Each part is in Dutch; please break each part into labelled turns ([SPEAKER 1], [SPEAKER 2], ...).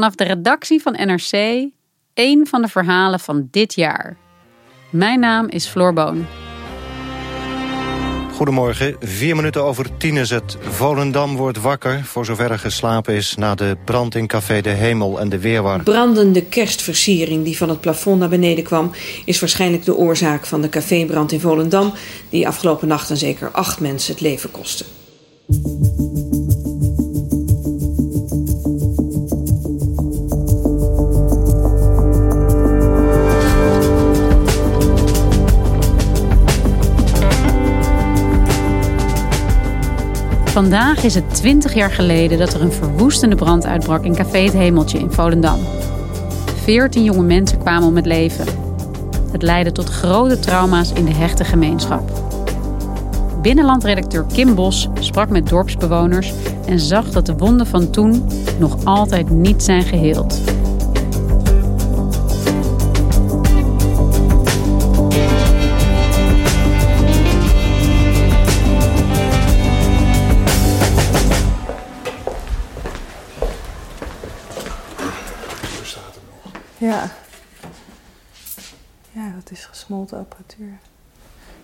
[SPEAKER 1] Vanaf de redactie van NRC één van de verhalen van dit jaar. Mijn naam is Floor Boon.
[SPEAKER 2] Goedemorgen, vier minuten over tien is het. Volendam wordt wakker, voor zover er geslapen is... na de brand in Café de Hemel en de Weerwar.
[SPEAKER 3] Brandende kerstversiering die van het plafond naar beneden kwam... is waarschijnlijk de oorzaak van de cafébrand in Volendam... die afgelopen nacht en zeker acht mensen het leven kostte.
[SPEAKER 1] Vandaag is het 20 jaar geleden dat er een verwoestende brand uitbrak in Café het Hemeltje in Volendam. 14 jonge mensen kwamen om het leven. Het leidde tot grote trauma's in de hechte gemeenschap. Binnenlandredacteur Kim Bos sprak met dorpsbewoners en zag dat de wonden van toen nog altijd niet zijn geheeld.
[SPEAKER 4] Gesmolten.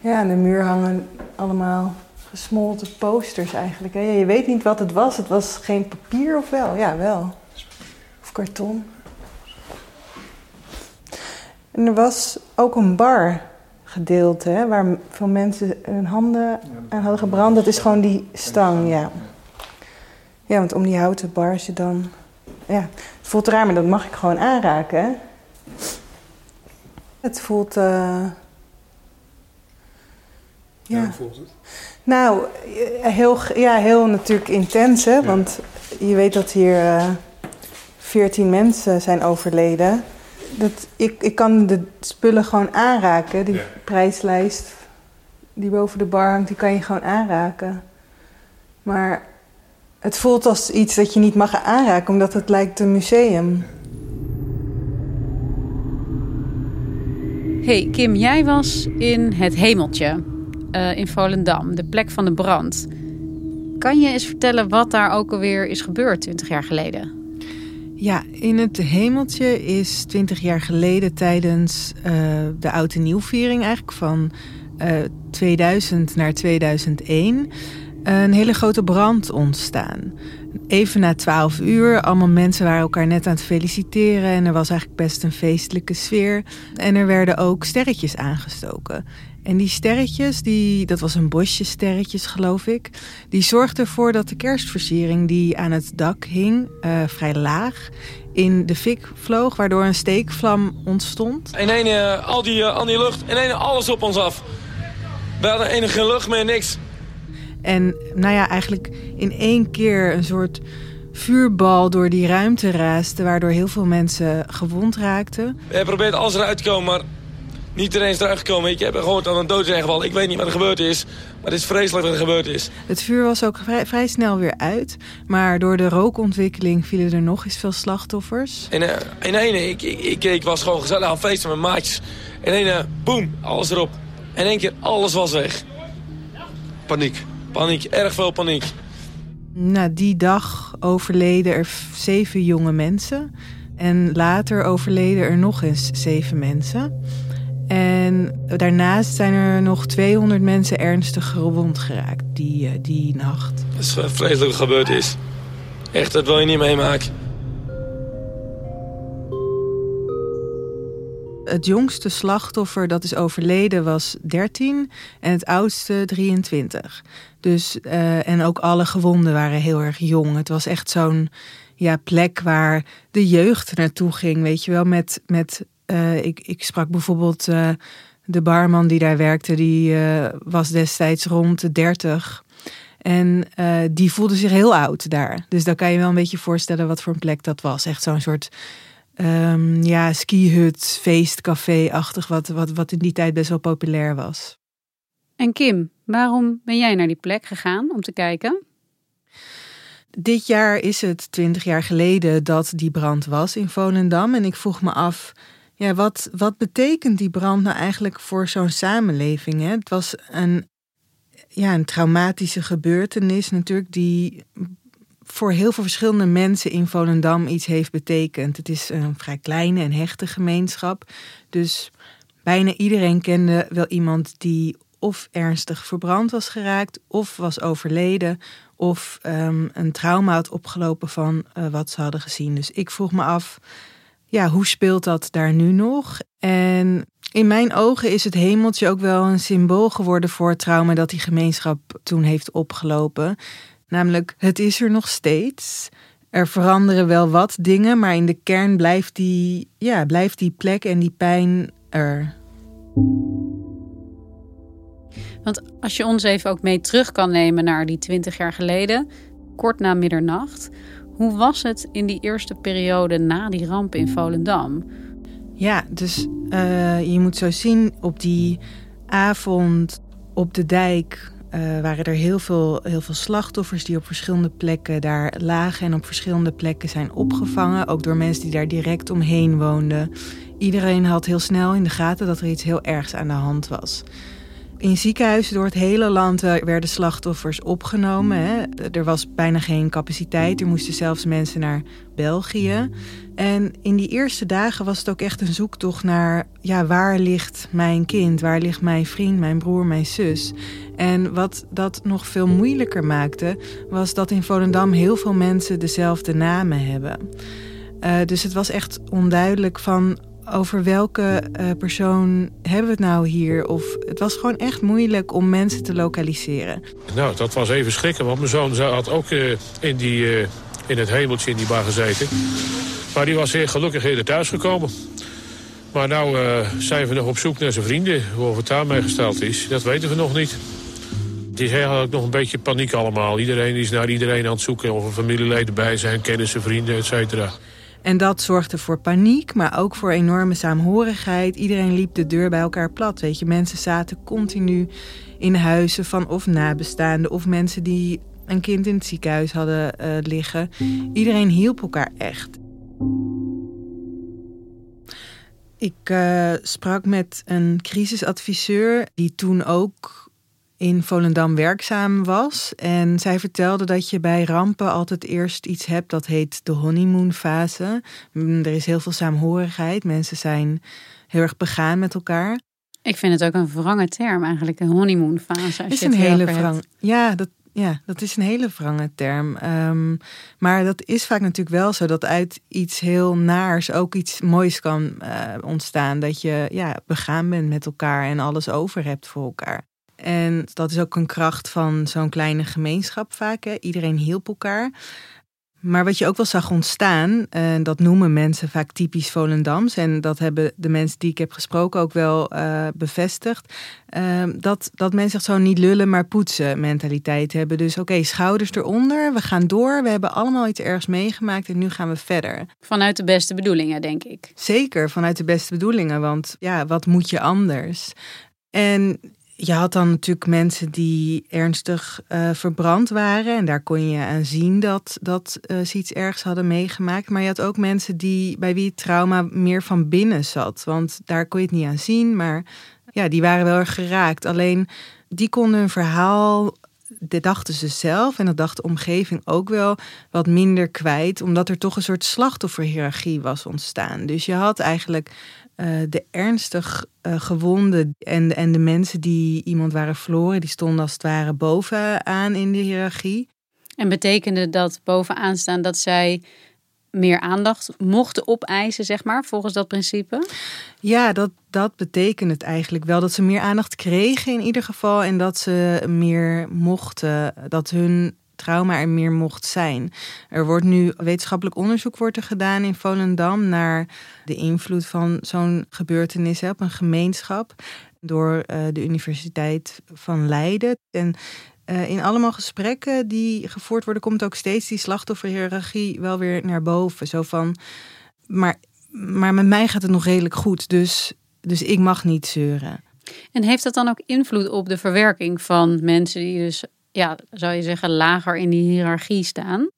[SPEAKER 4] Ja, aan de muur hangen allemaal gesmolten posters eigenlijk. Hè. Je weet niet wat het was. Het was geen papier of wel? Ja, wel. Of karton. En er was ook een bar gedeelte hè, waar veel mensen hun handen aan hadden gebrand. Dat is gewoon die stang, ja. Ja, want om die houten bar je dan ja, het voelt raar, maar dat mag ik gewoon aanraken. Het voelt. Uh...
[SPEAKER 5] Ja. Hoe voelt het?
[SPEAKER 4] Nou, heel, ja, heel natuurlijk intens, hè? Want je weet dat hier uh, eh, 14 mensen zijn overleden. Dat, ik, ik kan de spullen gewoon aanraken. Die prijslijst die boven de bar hangt, die kan je gewoon aanraken. Maar het voelt als iets dat je niet mag aanraken, omdat het lijkt een museum.
[SPEAKER 1] Hey Kim, jij was in het Hemeltje uh, in Volendam, de plek van de brand. Kan je eens vertellen wat daar ook alweer is gebeurd 20 jaar geleden?
[SPEAKER 4] Ja, in het Hemeltje is 20 jaar geleden tijdens uh, de Oud en Nieuwviering eigenlijk van uh, eh, 2000 naar 2001 een hele grote brand ontstaan. Even na twaalf uur, allemaal mensen waren elkaar net aan het feliciteren en er was eigenlijk best een feestelijke sfeer. En er werden ook sterretjes aangestoken. En die sterretjes, die, dat was een bosje sterretjes geloof ik, die zorgden ervoor dat de kerstversiering die aan het dak hing, uh, vrij laag, in de fik vloog, waardoor een steekvlam ontstond.
[SPEAKER 5] En een, uh, al, die, uh, al die lucht, en een, alles op ons af. We hadden enige lucht meer, niks.
[SPEAKER 4] En nou ja, eigenlijk in één keer een soort vuurbal door die ruimte raaste... waardoor heel veel mensen gewond raakten.
[SPEAKER 5] We hebben geprobeerd alles eruit te komen, maar niet iedereen is eruit gekomen. Ik heb gehoord aan een doodsgeval. Ik weet niet wat er gebeurd is, maar het is vreselijk wat er gebeurd is.
[SPEAKER 4] Het vuur was ook vrij, vrij snel weer uit. Maar door de rookontwikkeling vielen er nog eens veel slachtoffers.
[SPEAKER 5] En uh, in ene, ik, ik, ik, was gewoon gezellig aan het feesten met maatjes. En in ene, boem, alles erop. En in één keer, alles was weg. Paniek. Paniek, erg veel paniek.
[SPEAKER 4] Na die dag overleden er zeven jonge mensen. En later overleden er nog eens zeven mensen. En daarnaast zijn er nog 200 mensen ernstig gewond geraakt die, eh, die nacht.
[SPEAKER 5] Het is vreselijk gebeurd is. Echt, dat wil je niet meemaken.
[SPEAKER 4] Het jongste slachtoffer dat is overleden was 13 en het oudste 23. Dus, uh, en ook alle gewonden waren heel erg jong. Het was echt zo'n ja, plek waar de jeugd naartoe ging. Weet je wel, met. met uh, ik, ik sprak bijvoorbeeld uh, de barman die daar werkte, die was destijds rond de 30. En die voelde zich heel oud daar. Dus dan kan je wel een beetje voorstellen wat voor een plek dat was. Echt zo'n soort um, ja, skihut, feestcafé-achtig, wat, wat, wat in die tijd best wel populair was.
[SPEAKER 1] En Kim, waarom ben jij naar die plek gegaan om te kijken?
[SPEAKER 4] Dit jaar is het twintig jaar geleden dat die brand was in Volendam. En ik vroeg me af, ja, wat, wat betekent die brand nou eigenlijk voor zo'n samenleving? Hè? Het was een, ja, een traumatische gebeurtenis natuurlijk die voor heel veel verschillende mensen in Volendam iets heeft betekend. Het is een vrij kleine en hechte gemeenschap. Dus bijna iedereen kende wel iemand die of ernstig verbrand was geraakt, of was overleden, of um, een trauma had opgelopen van uh, wat ze hadden gezien. Dus ik vroeg me af, ja, hoe speelt dat daar nu nog? En in mijn ogen is het hemeltje ook wel een symbool geworden voor het trauma dat die gemeenschap toen heeft opgelopen. Namelijk, het is er nog steeds. Er veranderen wel wat dingen, maar in de kern blijft die, ja, blijft die plek en die pijn er.
[SPEAKER 1] Want als je ons even ook mee terug kan nemen naar die twintig jaar geleden, kort na middernacht. Hoe was het in die eerste periode na die ramp in Volendam?
[SPEAKER 4] Ja, dus uh, je moet zo zien op die avond op de dijk uh, waren er heel veel, heel veel slachtoffers die op verschillende plekken daar lagen en op verschillende plekken zijn opgevangen. Ook door mensen die daar direct omheen woonden. Iedereen had heel snel in de gaten dat er iets heel ergs aan de hand was. In ziekenhuizen door het hele land eh, werden slachtoffers opgenomen. Hè. Er was bijna geen capaciteit. Er moesten zelfs mensen naar België. En in die eerste dagen was het ook echt een zoektocht naar... ja, waar ligt mijn kind? Waar ligt mijn vriend, mijn broer, mijn zus? En wat dat nog veel moeilijker maakte... was dat in Volendam heel veel mensen dezelfde namen hebben. Uh, dus het was echt onduidelijk van over welke uh, persoon hebben we het nou hier? Of het was gewoon echt moeilijk om mensen te lokaliseren.
[SPEAKER 6] Nou, dat was even schrikken, want mijn zoon had ook uh, in, die, uh, in het hemeltje in die bar gezeten. Maar die was heel gelukkig eerder thuisgekomen. Maar nou zijn we nog op zoek naar zijn vrienden. Hoe het daarmee gesteld is, dat weten we nog niet. Het is eigenlijk nog een beetje paniek allemaal. Iedereen is naar iedereen aan het zoeken. Of er familieleden bij zijn, kennissen, vrienden, et cetera.
[SPEAKER 4] En dat zorgde voor paniek, maar ook voor enorme saamhorigheid. Iedereen liep de deur bij elkaar plat. Weet je, mensen zaten continu in huizen van of nabestaanden of mensen die een kind in het ziekenhuis hadden uh, liggen. Iedereen hielp elkaar echt. Ik uh, sprak met een crisisadviseur die toen ook in Volendam werkzaam was. En zij vertelde dat je bij rampen altijd eerst iets hebt dat heet de honeymoonfase. Mm, er is heel veel saamhorigheid. Mensen zijn heel erg begaan met elkaar.
[SPEAKER 1] Ik vind het ook een wrange term eigenlijk, een honeymoonfase.
[SPEAKER 4] Is een hele wrang. Ja, dat, ja, dat is een hele wrange term. Um, maar dat is vaak natuurlijk wel zo dat uit iets heel naars ook iets moois kan uh, ontstaan. Dat je ja, begaan bent met elkaar en alles over hebt voor elkaar. En dat is ook een kracht van zo'n kleine gemeenschap vaak. Hè? Iedereen hielp elkaar. Maar wat je ook wel zag ontstaan, en dat noemen mensen vaak typisch Volendams, en dat hebben de mensen die ik heb gesproken ook wel uh, bevestigd, uh, dat, dat mensen zo niet lullen, maar poetsen mentaliteit hebben. Dus oké, schouders eronder, we gaan door, we hebben allemaal iets ergs meegemaakt en nu gaan we verder.
[SPEAKER 1] Vanuit de beste bedoelingen, denk ik.
[SPEAKER 4] Zeker, vanuit de beste bedoelingen, want ja, wat moet je anders? En je had dan natuurlijk mensen die ernstig uh, verbrand waren. En daar kon je aan zien dat, dat uh, ze iets ergs hadden meegemaakt. Maar je had ook mensen die, bij wie het trauma meer van binnen zat. Want daar kon je het niet aan zien. Maar ja, die waren wel erg geraakt. Alleen die konden hun verhaal dat dachten ze zelf en dat dacht de omgeving ook wel wat minder kwijt, omdat er toch een soort slachtofferhierarchie was ontstaan. Dus je had eigenlijk uh, de ernstig uh, gewonden en, en de mensen die iemand waren verloren, die stonden als het ware bovenaan in de hiërarchie.
[SPEAKER 1] En betekende dat bovenaan staan dat zij meer aandacht mochten opeisen, zeg maar, volgens dat principe?
[SPEAKER 4] Ja, dat, dat betekent het eigenlijk wel. Dat ze meer aandacht kregen in ieder geval. En dat ze meer mochten, dat hun trauma er meer mocht zijn. Er wordt nu wetenschappelijk onderzoek wordt er gedaan in Volendam naar de invloed van zo'n gebeurtenis op een gemeenschap door uh, de Universiteit van Leiden. En uh, in allemaal gesprekken die gevoerd worden, komt ook steeds die slachtofferhierarchie wel weer naar boven. Zo van, maar, maar met mij gaat het nog redelijk goed, dus, dus ik mag niet zeuren.
[SPEAKER 1] En heeft dat dan ook invloed op de verwerking van mensen die dus, ja, zou je zeggen, lager in die hiërarchie staan?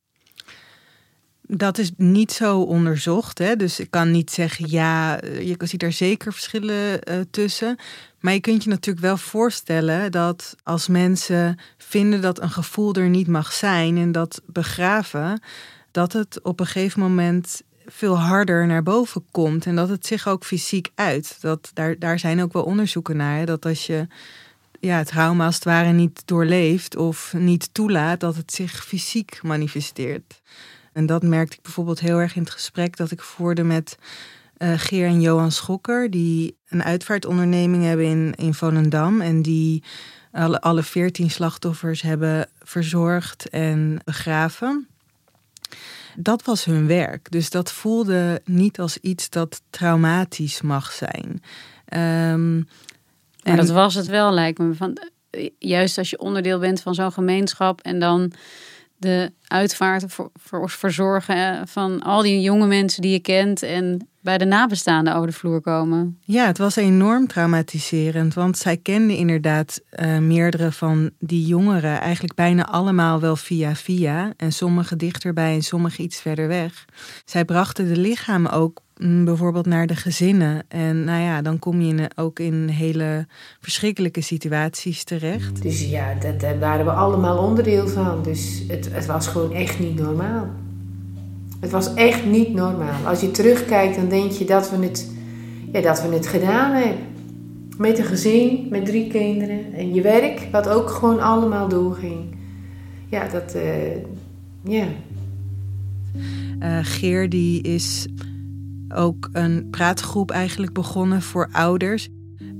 [SPEAKER 4] Dat is niet zo onderzocht. Hè? Dus ik kan niet zeggen, ja, je ziet er zeker verschillen uh, tussen. Maar je kunt je natuurlijk wel voorstellen dat als mensen vinden dat een gevoel er niet mag zijn en dat begraven, dat het op een gegeven moment veel harder naar boven komt en dat het zich ook fysiek uit. Dat, daar, daar zijn ook wel onderzoeken naar. Dat als je ja, het trauma als het ware niet doorleeft of niet toelaat, dat het zich fysiek manifesteert. En dat merkte ik bijvoorbeeld heel erg in het gesprek dat ik voerde met uh, Geer en Johan Schokker, die een uitvaartonderneming hebben in, in Volendam. En die alle, veertien slachtoffers hebben verzorgd en begraven. Dat was hun werk. Dus dat voelde niet als iets dat traumatisch mag zijn. Um,
[SPEAKER 1] en dat was het wel, lijkt me. Van, juist als je onderdeel bent van zo'n gemeenschap en dan de uitvaart voor, voor verzorgen van al die jonge mensen die je kent en bij de nabestaanden over de vloer komen.
[SPEAKER 4] Ja, het was enorm traumatiserend, want zij kenden inderdaad uh, meerdere van die jongeren, eigenlijk bijna allemaal wel via via en sommige dichterbij en sommige iets verder weg. Zij brachten de lichamen ook bijvoorbeeld naar de gezinnen. En nou ja, dan kom je in, ook in hele verschrikkelijke situaties terecht.
[SPEAKER 7] Dus ja, dat, daar waren we allemaal onderdeel van. Dus het, het was gewoon echt niet normaal. Het was echt niet normaal. Als je terugkijkt, dan denk je dat we het, ja, dat we het gedaan hebben. Met een gezin, met drie kinderen. En je werk, wat ook gewoon allemaal doorging. Ja, dat... Uh, ja.
[SPEAKER 4] Uh, Geer die is ook een praatgroep eigenlijk begonnen voor ouders.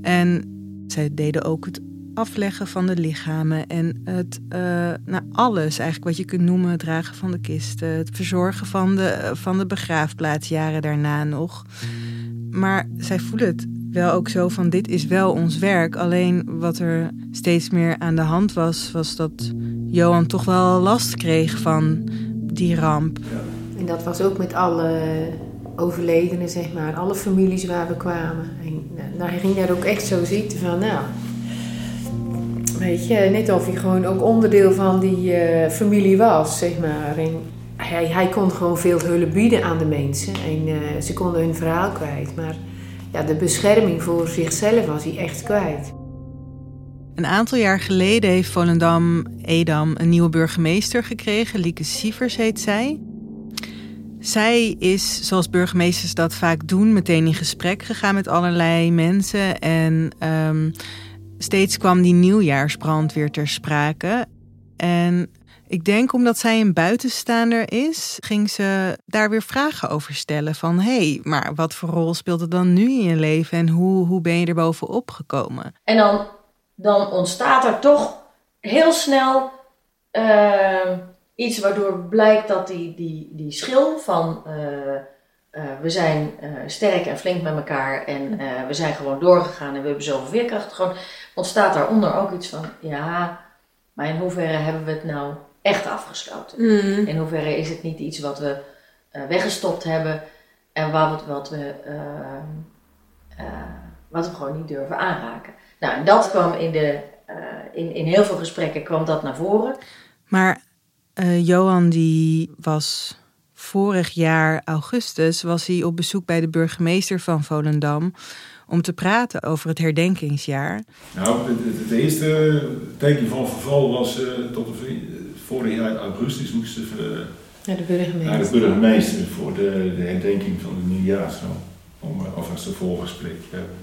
[SPEAKER 4] En zij deden ook het afleggen van de lichamen en het, uh, nou, alles eigenlijk wat je kunt noemen, het dragen van de kisten, het verzorgen van de, van de begraafplaats jaren daarna nog. Maar zij voelen het wel ook zo van dit is wel ons werk. Alleen wat er steeds meer aan de hand was, was dat Johan toch wel last kreeg van die ramp.
[SPEAKER 7] En dat was ook met alle overledenen, zeg maar, alle families waar we kwamen. En, nou, hij ging daar ook echt zo zitten van, nou, Weet je, net of hij gewoon ook onderdeel van die uh, familie was, zeg maar. En hij, hij kon gewoon veel hulp bieden aan de mensen en uh, ze konden hun verhaal kwijt. Maar ja, de bescherming voor zichzelf was hij echt kwijt.
[SPEAKER 4] Een aantal jaar geleden heeft Volendam Edam een nieuwe burgemeester gekregen. Lieke Sievers heet zij. Zij is, zoals burgemeesters dat vaak doen, meteen in gesprek gegaan met allerlei mensen. En um, Steeds kwam die nieuwjaarsbrand weer ter sprake. En ik denk omdat zij een buitenstaander is, ging ze daar weer vragen over stellen. Van hé, hey, maar wat voor rol speelt het dan nu in je leven en hoe, hoe ben je er bovenop gekomen?
[SPEAKER 8] En dan, dan ontstaat er toch heel snel uh, iets waardoor blijkt dat die, die, die schil van. Uh, uh, we zijn uh, sterk en flink met elkaar en uh, we zijn gewoon doorgegaan en we hebben zoveel veerkracht. Gewoon ontstaat daaronder ook iets van, ja, maar in hoeverre hebben we het nou echt afgesloten? Mm. In hoeverre is het niet iets wat we weggestopt hebben en wat, wat, we, wat we gewoon niet durven aanraken? Nou, en dat kwam in, de, in, in heel veel gesprekken kwam dat naar voren.
[SPEAKER 4] Maar Johan die was vorig jaar augustus was hij op bezoek bij de burgemeester van Volendam om te praten over het herdenkingsjaar.
[SPEAKER 9] Nou, het, het eerste teken van verval was uh, tot de, vorig jaar augustus moesten we
[SPEAKER 7] naar de burgemeester,
[SPEAKER 9] naar de burgemeester voor de, de herdenking van de nieuwjaarsdag. Om alvast een voorgesprek te hebben.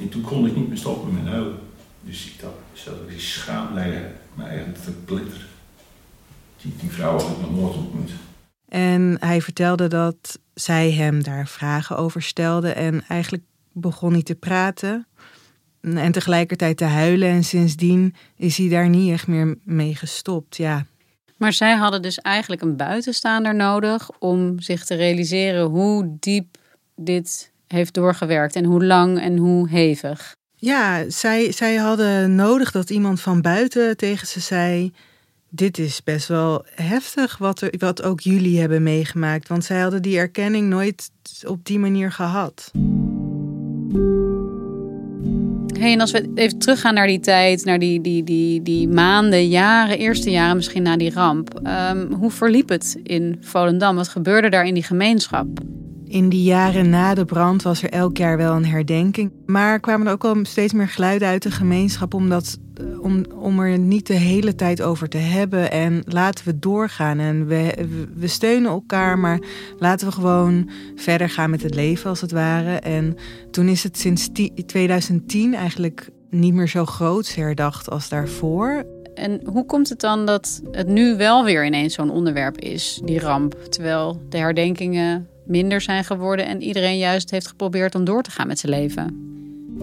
[SPEAKER 9] En toen kon ik niet meer stoppen met huilen. Dus ik dacht, zelf die schaamlijn me eigenlijk te plitter. Die, die vrouw had ik nog nooit ontmoet.
[SPEAKER 4] En hij vertelde dat zij hem daar vragen over stelde. En eigenlijk begon hij te praten. En tegelijkertijd te huilen. En sindsdien is hij daar niet echt meer mee gestopt. Ja.
[SPEAKER 1] Maar zij hadden dus eigenlijk een buitenstaander nodig om zich te realiseren hoe diep dit heeft doorgewerkt en hoe lang en hoe hevig.
[SPEAKER 4] Ja, zij, zij hadden nodig dat iemand van buiten tegen ze zei: Dit is best wel heftig wat, er, wat ook jullie hebben meegemaakt. Want zij hadden die erkenning nooit op die manier gehad.
[SPEAKER 1] Hey, en als we even teruggaan naar die tijd, naar die, die, die, die maanden, jaren, eerste jaren misschien na die ramp. Um, hoe verliep het in Volendam? Wat gebeurde daar in die gemeenschap?
[SPEAKER 4] In die jaren na de brand was er elk jaar wel een herdenking. Maar kwamen er ook wel steeds meer geluiden uit de gemeenschap omdat, om, om er niet de hele tijd over te hebben. En laten we doorgaan. En we, we steunen elkaar, maar laten we gewoon verder gaan met het leven als het ware. En toen is het sinds 2010 eigenlijk niet meer zo groot herdacht als daarvoor.
[SPEAKER 1] En hoe komt het dan dat het nu wel weer ineens zo'n onderwerp is, die ramp? Terwijl de herdenkingen minder zijn geworden en iedereen juist heeft geprobeerd om door te gaan met zijn leven.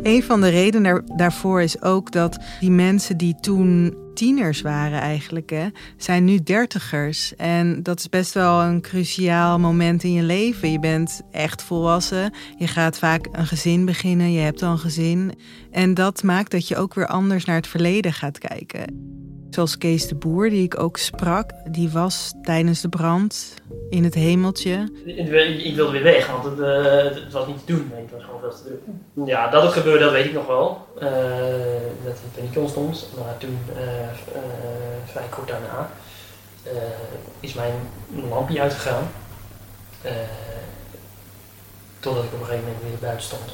[SPEAKER 4] Een van de redenen daarvoor is ook dat die mensen die toen tieners waren eigenlijk, hè, zijn nu dertigers. En dat is best wel een cruciaal moment in je leven. Je bent echt volwassen. Je gaat vaak een gezin beginnen. Je hebt al een gezin. En dat maakt dat je ook weer anders naar het verleden gaat kijken. Zoals Kees de Boer, die ik ook sprak, die was tijdens de brand in het hemeltje.
[SPEAKER 10] Ik wilde weer weg, want het, uh, het was niet te doen. Het was gewoon veel te druk. Ja, dat het gebeurde, dat weet ik nog wel. Uh, dat paniek ontstond. Maar toen, uh, vrij kort daarna, is mijn lampje uitgegaan. totdat ik op een gegeven moment weer buiten stond.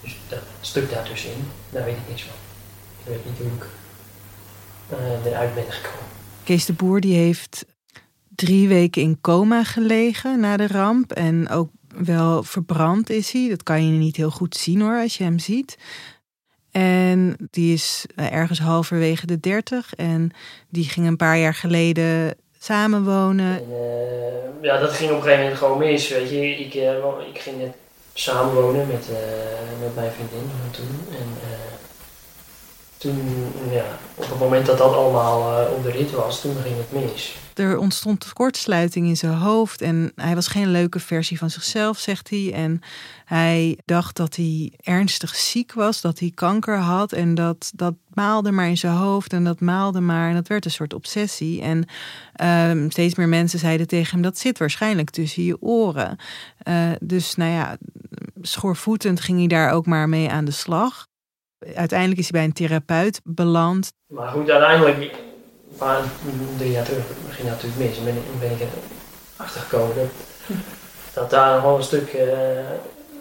[SPEAKER 10] Dus dat stuk daartussenin, daar weet ik niks van. Ik weet niet hoe ik eruit ben gekomen.
[SPEAKER 4] Kees de Boer die heeft drie weken in coma gelegen na de ramp. En ook wel verbrand is hij. Dat kan je niet heel goed zien hoor, als je hem ziet. En die is eh, ergens halverwege de dertig. En die ging een paar jaar geleden samenwonen. En,
[SPEAKER 10] uh, ja, dat ging op een gegeven moment gewoon mis. Weet je, ik, uh, ik ging net samenwonen met, met mijn vriendin toen. En toen, ja, op het moment dat dat allemaal uh, op de rit was, toen ging het mis.
[SPEAKER 4] Er ontstond kortsluiting in zijn hoofd en hij was geen leuke versie van zichzelf, zegt hij. En hij dacht dat hij ernstig ziek was, dat hij kanker had en dat dat maalde maar in zijn hoofd en dat maalde maar en dat werd een soort obsessie. En uh, steeds meer mensen zeiden tegen hem dat zit waarschijnlijk tussen je oren. Uh, dus nou ja, schoorvoetend ging hij daar ook maar mee aan de slag. Uiteindelijk is hij bij een therapeut beland.
[SPEAKER 10] Maar goed, uiteindelijk, een paar drie jaar terug, ging natuurlijk mis. En ben, ben ik erachter gekomen dat, dat daar nog wel een stuk, uh,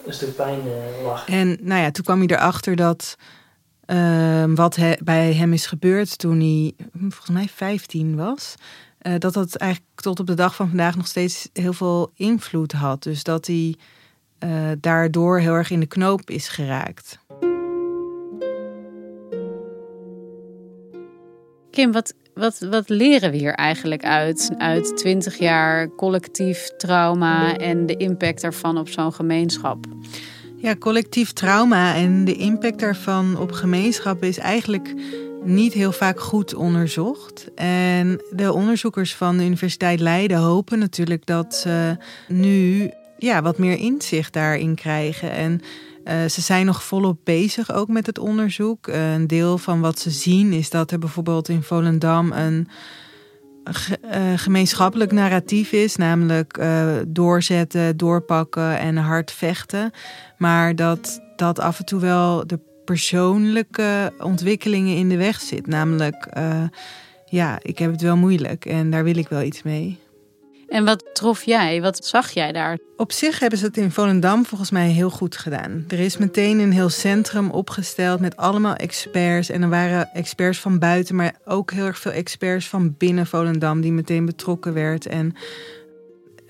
[SPEAKER 10] een stuk pijn uh, lag.
[SPEAKER 4] En nou ja, toen kwam hij erachter dat uh, wat he, bij hem is gebeurd toen hij volgens mij 15 was. Uh, dat dat eigenlijk tot op de dag van vandaag nog steeds heel veel invloed had. Dus dat hij daardoor heel erg in de knoop is geraakt.
[SPEAKER 1] Kim, wat, wat, wat leren we hier eigenlijk uit? Uit 20 jaar collectief trauma en de impact daarvan op zo'n gemeenschap?
[SPEAKER 4] Ja, collectief trauma en de impact daarvan op gemeenschappen is eigenlijk niet heel vaak goed onderzocht. En de onderzoekers van de Universiteit Leiden hopen natuurlijk dat ze nu ja, wat meer inzicht daarin krijgen. En uh, ze zijn nog volop bezig ook met het onderzoek. Uh, een deel van wat ze zien is dat er bijvoorbeeld in Volendam een uh, gemeenschappelijk narratief is, namelijk doorzetten, doorpakken en hard vechten. Maar dat dat af en toe wel de persoonlijke ontwikkelingen in de weg zit. Namelijk, ja, ik heb het wel moeilijk en daar wil ik wel iets mee.
[SPEAKER 1] En wat trof jij? Wat zag jij daar?
[SPEAKER 4] Op zich hebben ze het in Volendam volgens mij heel goed gedaan. Er is meteen een heel centrum opgesteld met allemaal experts. En er waren experts van buiten, maar ook heel erg veel experts van binnen Volendam die meteen betrokken werd. En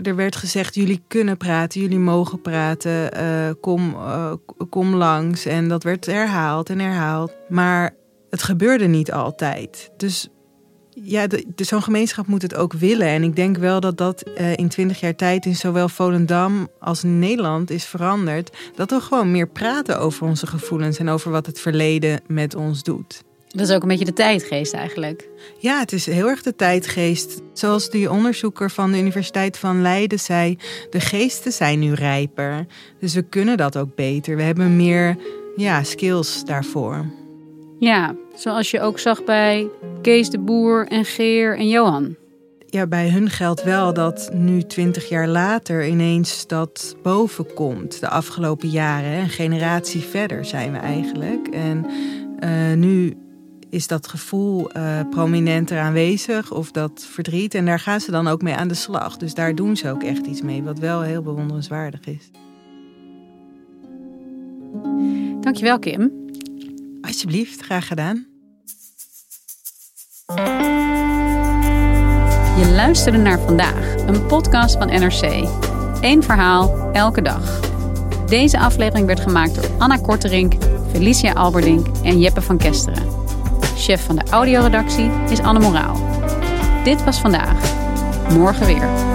[SPEAKER 4] er werd gezegd: jullie kunnen praten, jullie mogen praten, uh, kom, uh, kom langs. En dat werd herhaald en herhaald. Maar het gebeurde niet altijd. Dus ja, zo'n gemeenschap moet het ook willen. En ik denk wel dat dat uh, in twintig jaar tijd in zowel Volendam als Nederland is veranderd. Dat we gewoon meer praten over onze gevoelens en over wat het verleden met ons doet.
[SPEAKER 1] Dat is ook een beetje de tijdgeest eigenlijk.
[SPEAKER 4] Ja, het is heel erg de tijdgeest. Zoals die onderzoeker van de Universiteit van Leiden zei: de geesten zijn nu rijper. Dus we kunnen dat ook beter. We hebben meer ja, skills daarvoor.
[SPEAKER 1] Ja, zoals je ook zag bij Kees de Boer en Geer en Johan.
[SPEAKER 4] Ja, bij hun geldt wel dat nu twintig jaar later ineens dat boven komt. De afgelopen jaren, een generatie verder zijn we eigenlijk. En uh, nu is dat gevoel uh, prominenter aanwezig of dat verdriet. En daar gaan ze dan ook mee aan de slag. Dus daar doen ze ook echt iets mee, wat wel heel bewonderenswaardig is.
[SPEAKER 1] Dankjewel, Kim.
[SPEAKER 4] Alsjeblieft, graag gedaan.
[SPEAKER 1] Je luisterde naar vandaag, een podcast van NRC. Eén verhaal, elke dag. Deze aflevering werd gemaakt door Anna Korterink, Felicia Alberdink en Jeppe van Kesteren. Chef van de audioredactie is Anne Moraal. Dit was vandaag. Morgen weer.